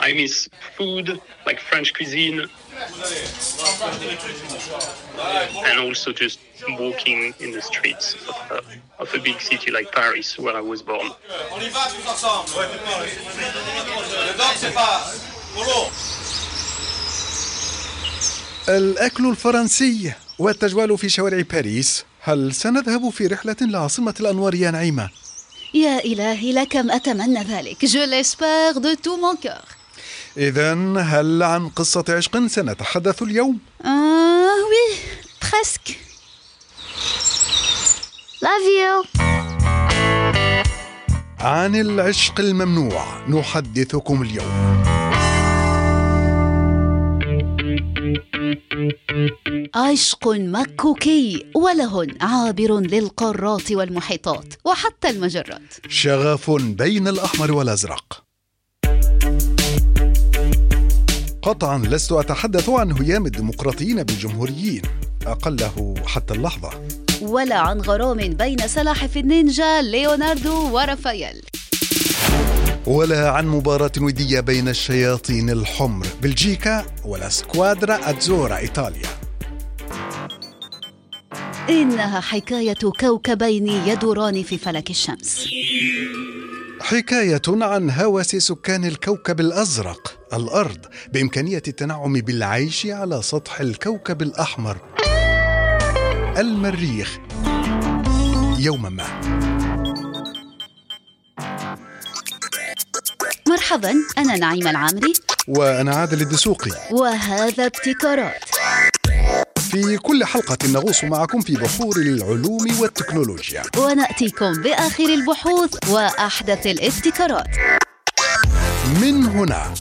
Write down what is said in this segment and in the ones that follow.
I miss food, like French cuisine, and also just walking in the streets of a, of a big city like Paris, where I was born. الأكل الفرنسي والتجوال في شوارع باريس هل سنذهب في رحلة لعاصمة الأنوار يا نعيمة؟ يا إلهي لكم أتمنى ذلك جو l'espère de tout mon cœur إذا هل عن قصة عشق سنتحدث اليوم؟ آه oui presque Love you. عن العشق الممنوع نحدثكم اليوم عشق مكوكي وله عابر للقارات والمحيطات وحتى المجرات. شغف بين الأحمر والأزرق. قطعا لست أتحدث عن هيام الديمقراطيين بالجمهوريين. أقله حتى اللحظة. ولا عن غرام بين سلاحف النينجا ليوناردو ورافائيل. ولا عن مباراة ودية بين الشياطين الحمر بلجيكا ولا سكوادرا أتزورا إيطاليا. إنها حكاية كوكبين يدوران في فلك الشمس. حكاية عن هوس سكان الكوكب الأزرق الأرض بإمكانية التنعم بالعيش على سطح الكوكب الأحمر. المريخ. يوما ما. مرحبا أنا نعيمة العامري. وأنا عادل الدسوقي. وهذا ابتكارات. في كل حلقة نغوص معكم في بحور العلوم والتكنولوجيا. ونأتيكم بآخر البحوث وأحدث الابتكارات. من هنا.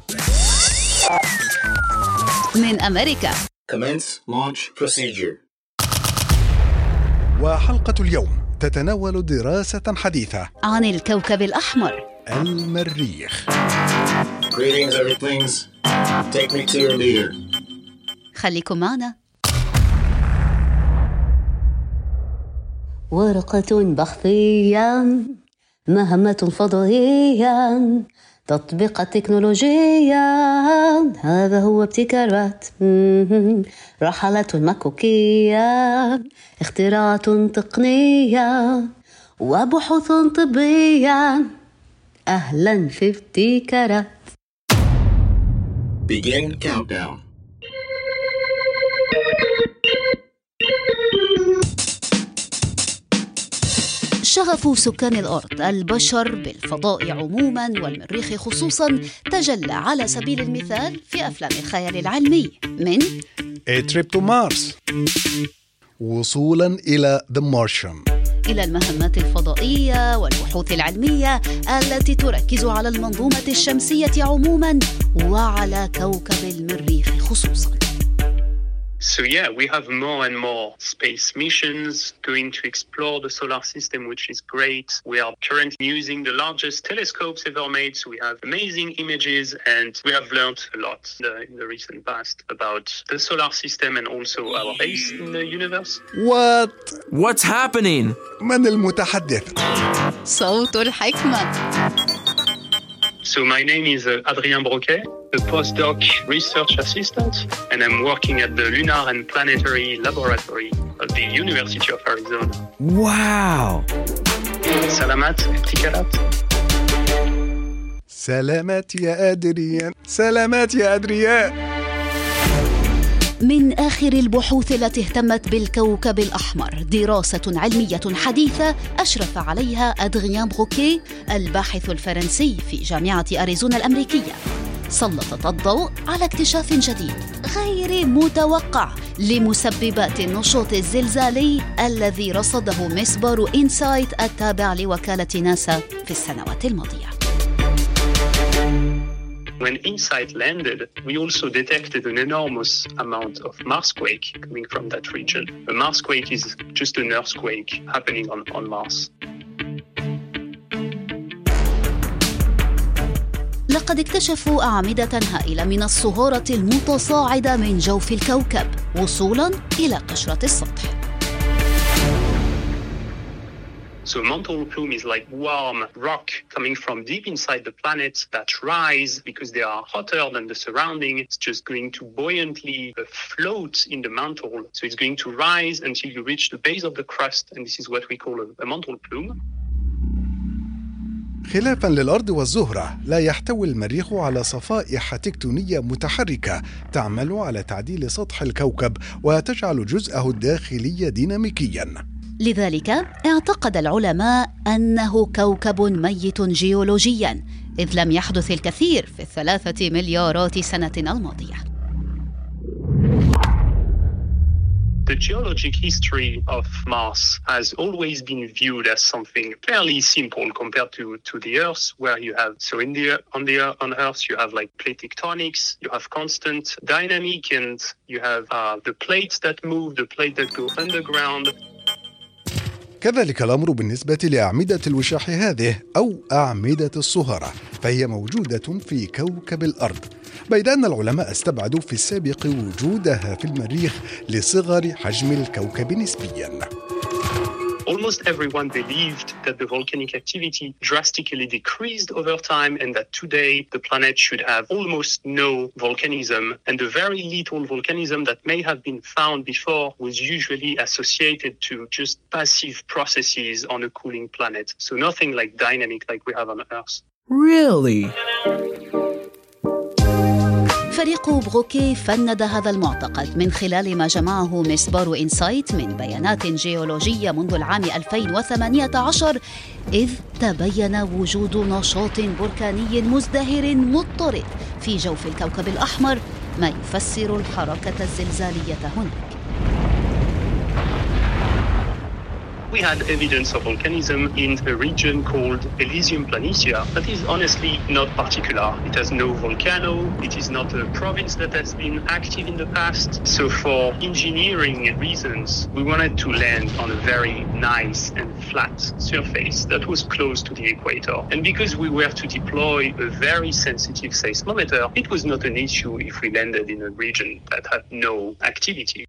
من أمريكا. Commence launch procedure. وحلقة اليوم تتناول دراسة حديثة. عن الكوكب الأحمر. المريخ Greetings, Earthlings. Take me to your leader. خليكم معنا ورقة بحثية مهمة فضائية تطبيق تكنولوجيا هذا هو ابتكارات. رحلة مكوكية اختراعات تقنية وبحوث طبية أهلا في ابتكارات Begin countdown. شغف سكان الأرض البشر بالفضاء عموما والمريخ خصوصا تجلى على سبيل المثال في أفلام الخيال العلمي. من؟ A Trip to Mars. وصولا إلى The Martian. إلى المهمات الفضائية والبحوث العلمية التي تركز على المنظومة الشمسية عموما وعلى كوكب المريخ خصوصا. So yeah, we have more and more space missions going to explore the solar system, which is great. We are currently using the largest telescopes ever made, so we have amazing images, and we have learned a lot in the, in the recent past about the solar system and also our place in the universe. What What's happening? من المتحدث صوت الحكمة So my name is uh, Adrien Broquet, A postdoc research assistant, and I'm working at the Lunar and Planetary Laboratory of the University of Arizona. Wow. Salamat, ابتكارات. سلامات يا أدريان سلامات يا أدريان من آخر البحوث التي اهتمت بالكوكب الأحمر دراسة علمية حديثة أشرف عليها أدريان بروكي الباحث الفرنسي في جامعة أريزونا الأمريكية سلطت الضوء على اكتشاف جديد غير متوقع لمسببات النشاط الزلزالي الذي رصده مسبار إنسايت التابع لوكالة ناسا في السنوات الماضية When InSight landed, we also detected an enormous amount of Marsquake coming from that region. A Marsquake is just an earthquake happening on, on Mars. لقد اكتشفوا أعمدة هائلة من الصهارة المتصاعدة من جوف الكوكب وصولا إلى قشرة السطح So mantle plume is like warm rock coming from deep inside the planet that rise because they are hotter than the surrounding. It's just going to buoyantly uh, float in the mantle. So it's going to rise until you reach the base of the crust, and this is what we call a mantle plume. خلافا للأرض والزهرة لا يحتوي المريخ على صفائح تكتونية متحركة تعمل على تعديل سطح الكوكب وتجعل جزءه الداخلي ديناميكيا. لذلك اعتقد العلماء أنه كوكب ميت جيولوجيا إذ لم يحدث الكثير في الثلاثة مليارات سنة الماضية. the geologic history of Mars has always been viewed as something fairly simple compared to, to the Earth, where you have so in the on the on Earth you have like plate tectonics, you have constant dynamic, and you have uh, the plates that move, the plates that go underground. كذلك الامر بالنسبه لاعمده الوشاح هذه او اعمده الصهره فهي موجوده في كوكب الارض بيد أن العلماء استبعدوا في السابق وجودها في المريخ لصغر حجم الكوكب نسبياً. almost everyone believed that the volcanic activity drastically decreased over time and that today the planet should have almost no volcanism. And the very little volcanism that may have been found before was usually associated to just passive processes on a cooling planet. So nothing like dynamic like we have on Earth. Really? فريق بروكي فند هذا المعتقد من خلال ما جمعه مسبار إنسايت من بيانات جيولوجية منذ العام 2018 إذ تبين وجود نشاط بركاني مزدهر مضطرد في جوف الكوكب الأحمر ما يفسر الحركة الزلزالية هناك we had evidence of volcanism in a region called Elysium Planitia that is honestly not particular. It has no volcano, it is not a province that has been active in the past. So, for engineering reasons, we wanted to land on a very nice and flat surface that was close to the equator. And because we were to deploy a very sensitive seismometer, it was not an issue if we landed in a region that had no activity.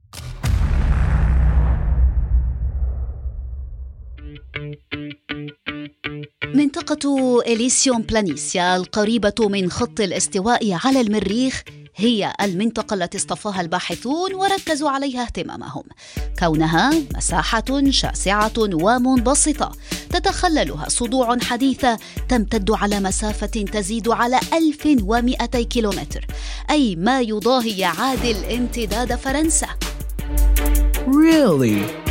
منطقة إليسيوم بلانيسيا القريبة من خط الاستواء على المريخ هي المنطقة التي اصطفاها الباحثون وركزوا عليها اهتمامهم كونها مساحة شاسعة ومنبسطة تتخللها صدوع حديثة تمتد على مسافة تزيد على 1200 كيلومتر أي ما يضاهي يعادل امتداد فرنسا Really?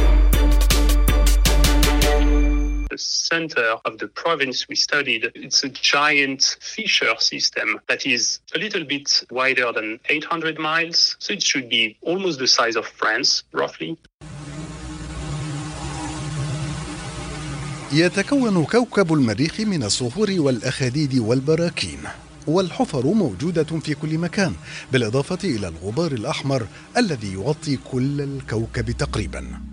Center of the province we studied, it's a giant fissure system that is a little bit wider than 800 miles. So it should be almost the size of France, roughly. يتكون كوكب المريخ من الصخور والأخاديد والبراكين والحفر موجودة في كل مكان بالإضافة إلى الغبار الأحمر الذي يغطي كل الكوكب تقريباً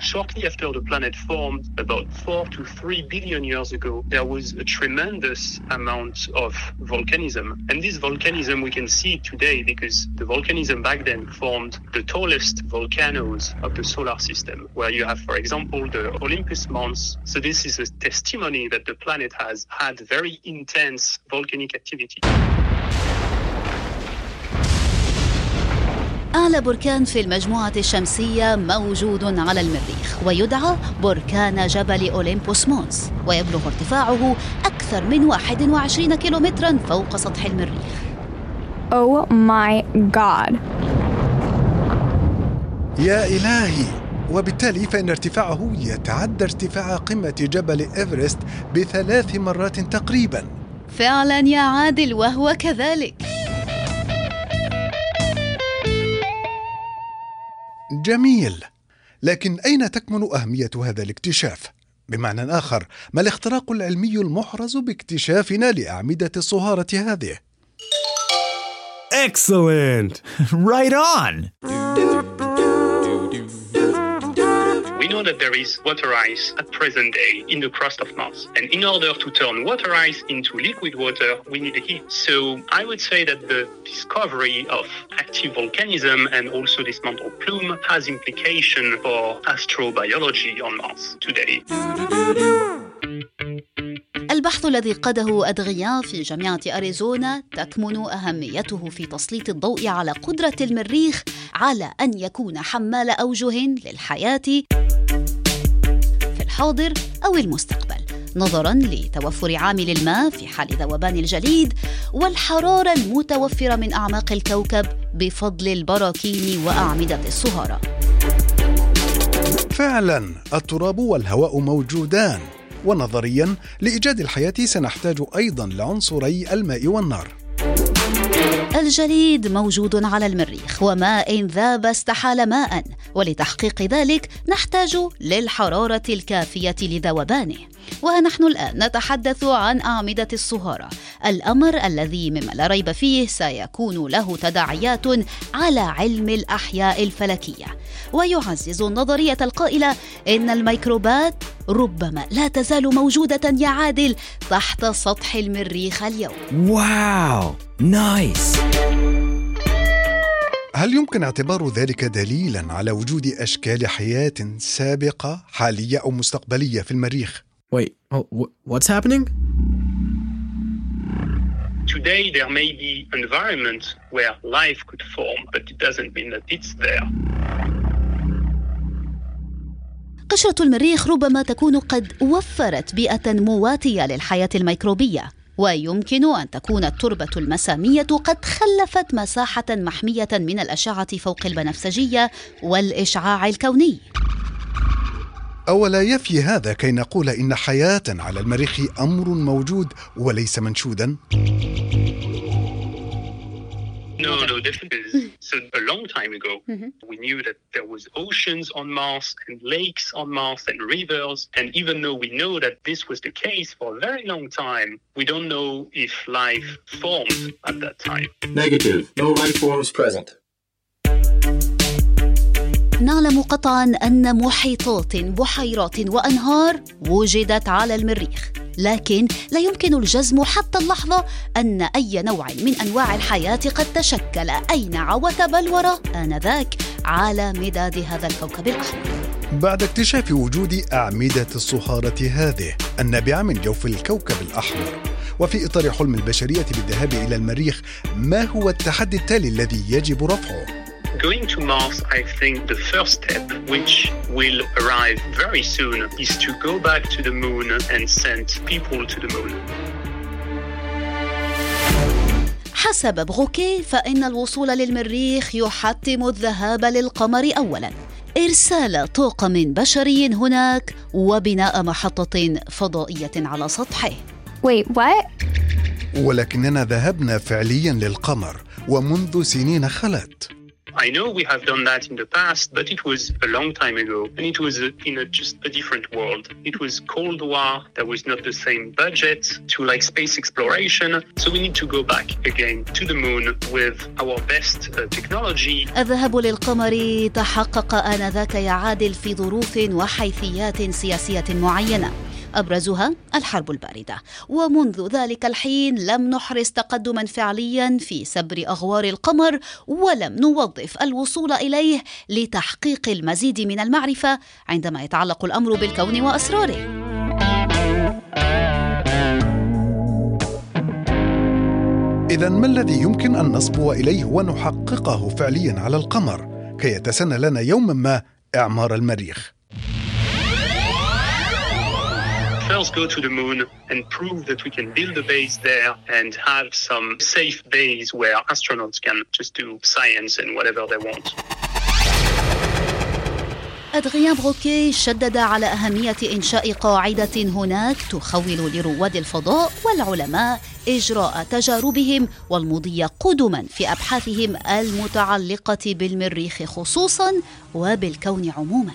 Shortly after the planet formed, about four to three billion years ago, there was a tremendous amount of volcanism. And this volcanism we can see today because the volcanism back then formed the tallest volcanoes of the solar system, where you have, for example, the Olympus Mons. So this is a testimony that the planet has had very intense volcanic activity. أعلى بركان في المجموعة الشمسية موجود على المريخ ويدعى بركان جبل أوليمبوس مونس ويبلغ ارتفاعه أكثر من 21 كيلومترا فوق سطح المريخ. Oh my god. يا إلهي وبالتالي فإن ارتفاعه يتعدى ارتفاع قمة جبل إيفرست بثلاث مرات تقريبا. فعلا يا عادل وهو كذلك. جميل لكن أين تكمن أهمية هذا الاكتشاف بمعنى آخر ما الاختراق العلمي المحرز باكتشافنا لأعمدة الصهارة هذه Excellent! right on! Know that there is water ice at present day in the crust of Mars. And in order to turn water ice into liquid water, we need heat. So I would say that the discovery of active volcanism and also this mantle plume has implication for astrobiology on Mars today. البحث الذي قاده أدغيان في جامعة أريزونا تكمن أهميته في تسليط الضوء على قدرة المريخ على أن يكون حمال أوجه للحياة الحاضر أو المستقبل نظرا لتوفر عامل الماء في حال ذوبان الجليد والحرارة المتوفرة من أعماق الكوكب بفضل البراكين وأعمدة الصهارة. فعلا التراب والهواء موجودان. ونظريا لإيجاد الحياة سنحتاج أيضا لعنصري الماء والنار. الجليد موجود على المريخ وماء ذاب استحال ماء. ولتحقيق ذلك نحتاج للحرارة الكافية لذوبانه. ونحن الآن نتحدث عن أعمدة الصهاره الأمر الذي مما لا ريب فيه سيكون له تداعيات على علم الأحياء الفلكية ويعزز النظريه القائلة إن الميكروبات ربما لا تزال موجودة يا عادل تحت سطح المريخ اليوم Wow. Nice. هل يمكن اعتبار ذلك دليلا على وجود أشكال حياة سابقة حالية أو مستقبلية في المريخ Wait, oh, wh- what's happening? Today, there may be environment where life could form, but it doesn't mean that it's there. قشرة المريخ ربما تكون قد وفرت بيئة مواتية للحياة الميكروبية ويمكن أن تكون التربة المسامية قد خلفت مساحة محمية من الأشعة فوق البنفسجية والإشعاع الكوني اولا يفي هذا كي نقول ان حياه على المريخ أمر موجود وليس منشودا No, no, definitely. So a long time ago, we knew that there was oceans on Mars and lakes on Mars and rivers. And even though we know that this was the case for a very long time, we don't know if life formed at that time. Negative. No life forms present. نعلم قطعا أن محيطات بحيرات وأنهار وجدت على المريخ. لكن لا يمكن الجزم حتى اللحظة أن أي نوع من أنواع الحياة قد تشكل. أينع وتبلور آنذاك على مداد هذا الكوكب الأحمر؟ بعد اكتشاف وجود أعمدة الصهاره هذه النابعه من جوف الكوكب الأحمر. وفي إطار حلم البشرية بالذهاب إلى المريخ ما هو التحدي التالي الذي يجب رفعه؟ Going to Mars, I think the first step, which will arrive very soon, is to go back to the moon and send people to the moon. حسب بغوكي فإن الوصول للمريخ يحتم الذهاب للقمر أولاً إرسال طاقم بشري هناك وبناء محطة فضائية على سطحه Wait, what? ولكننا ذهبنا فعليا للقمر ومنذ سنين خلت I know we have done that in the past, but it was a long time ago, and it was in a, just a different world. It was Cold War. There was not the same budget to like space exploration, so we need to go back again to the moon with our best uh, technology. الذهاب للقمر تحقق آنذاك يا عادل في ظروف وحيثيات سياسية معينة أبرزها الحرب الباردة. ومنذ ذلك الحين لم نحرز تقدما فعليا في سبر أغوار القمر ولم نوظف الوصول إليه لتحقيق المزيد من المعرفة عندما يتعلق الأمر بالكون وأسراره. اذا ما الذي يمكن أن نصبو إليه ونحققه فعليا على القمر؟ كي يتسنى لنا يوما ما إعمار المريخ. First, go to the moon and prove that we can build a base there and have some safe base where astronauts can just do science and whatever they want. أدغيان بروكي شدد على أهمية إنشاء قاعدة هناك تخول لرواد الفضاء والعلماء إجراء تجاربهم والمضي قدما في أبحاثهم المتعلقة بالمريخ خصوصا وبالكون عموما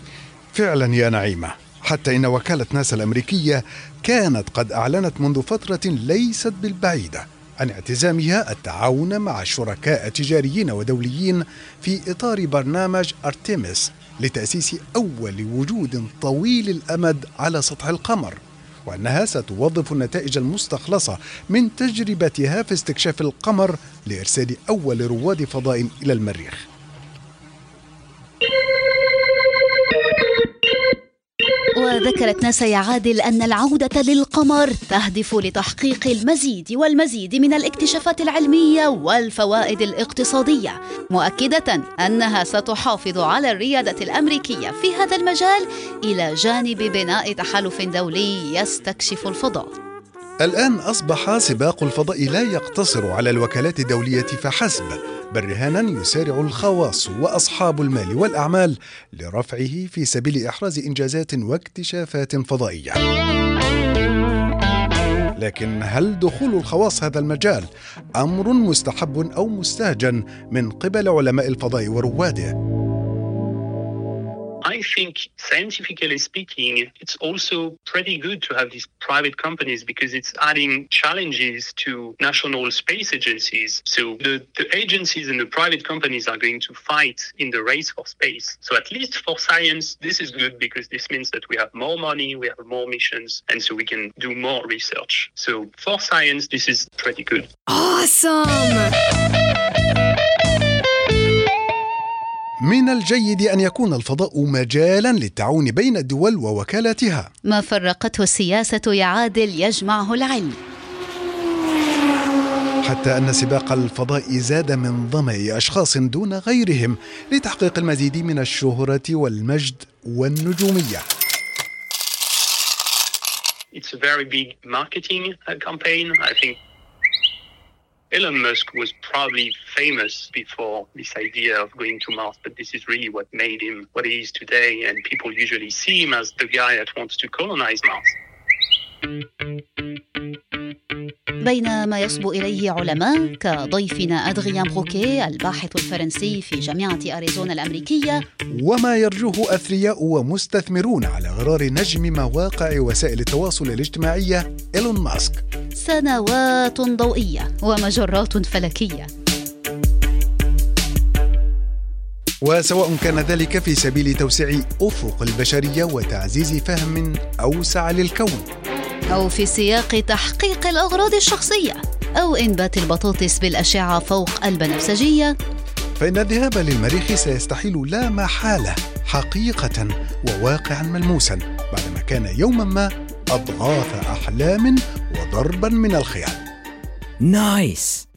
فعلا يا نعيمة حتى إن وكالة ناسا الأمريكية كانت قد أعلنت منذ فترة ليست بالبعيدة عن اعتزامها التعاون مع شركاء تجاريين ودوليين في إطار برنامج ارتيمس لتأسيس أول وجود طويل الأمد على سطح القمر وأنها ستوظف النتائج المستخلصة من تجربتها في استكشاف القمر لإرسال أول رواد فضاء إلى المريخ. وذكرت ناسا يا عادل أن العودة للقمر تهدف لتحقيق المزيد والمزيد من الاكتشافات العلمية والفوائد الاقتصادية مؤكدة أنها ستحافظ على الريادة الأمريكية في هذا المجال إلى جانب بناء تحالف دولي يستكشف الفضاء. الآن أصبح سباق الفضاء لا يقتصر على الوكالات الدولية فحسب بل رهانا يسارع الخواص وأصحاب المال والأعمال لرفعه في سبيل إحراز إنجازات واكتشافات فضائية. لكن هل دخول الخواص هذا المجال أمر مستحب أو مستهجن من قبل علماء الفضاء ورواده؟ I think, scientifically speaking, it's also pretty good to have these private companies because it's adding challenges to national space agencies. So the, the agencies and the private companies are going to fight in the race for space. So at least for science, this is good because this means that we have more money, we have more missions, and so we can do more research. So for science, this is pretty good. Awesome! من الجيد أن يكون الفضاء مجالا للتعاون بين الدول ووكالاتها. ما فرقته السياسة يعادل يجمعه العلم. حتى أن سباق الفضاء زاد من ظما أشخاص دون غيرهم لتحقيق المزيد من الشهرة والمجد والنجومية. It's a very big marketing campaign. I think Elon Musk was probably famous before this idea of going to Mars, but this is really what made him what he is today. And people usually see him as the guy that wants to colonize Mars. بين ما يصبو إليه علماء كضيفنا أدغيان بروكي الباحث الفرنسي في جامعة أريزونا الأمريكية وما يرجوه أثرياء ومستثمرون على غرار نجم مواقع وسائل التواصل الاجتماعية إيلون ماسك سنوات ضوئية ومجرات فلكية. وسواء كان ذلك في سبيل توسيع أفق البشرية وتعزيز فهم أوسع للكون. أو في سياق تحقيق الأغراض الشخصية أو إنبات البطاطس بالأشعة فوق البنفسجية. فإن الذهاب للمريخ سيستحيل لا محالة حقيقة وواقعا ملموسا بعدما كان يوما ما أضغاث أحلام وضربا من الخيال. نايس.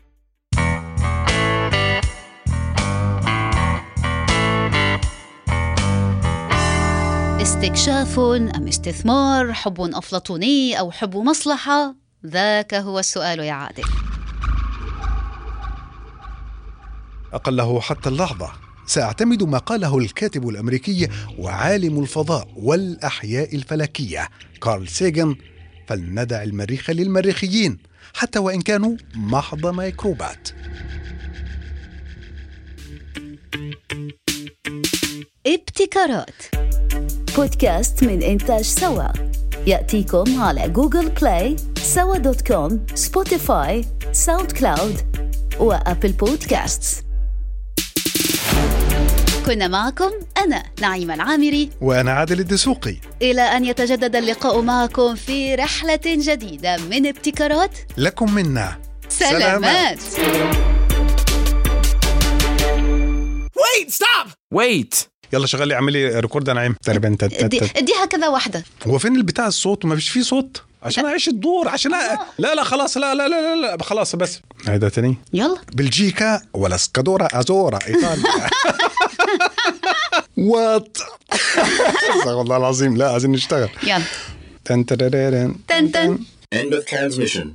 استكشاف أم استثمار حب أفلاطوني أو حب مصلحة؟ ذاك هو السؤال يا عادل. أقله حتى اللحظة. سأعتمد ما قاله الكاتب الأمريكي وعالم الفضاء والأحياء الفلكية كارل سيغن فلندع المريخ للمريخيين حتى وإن كانوا محض ميكروبات. ابتكارات. بودكاست من إنتاج سوا. يأتيكم على Google Play سوا dot com Spotify SoundCloud و Apple Podcasts. كنا معكم أنا نعيمة العامري. وأنا عادل الدسوقي. إلى أن يتجدد اللقاء معكم في رحلة جديدة من ابتكارات. لكم منا. سلامات, سلامات. Wait, stop! Wait! يلا شغل لي اعمل لي record أنا عم تقريبا اديها كذا واحدة. هو فين البتاع الصوت؟ وما فيش فيه صوت. عشان اعيش الدور عشان أ... لا لا خلاص لا لا لا لا, لا خلاص بس. هيدا تاني؟ يلا. بلجيكا ولا سكادورا أزورا إيطاليا. وات والله العظيم لا عايزين نشتغل. يلا. تن تن. تن تن. End of transmission.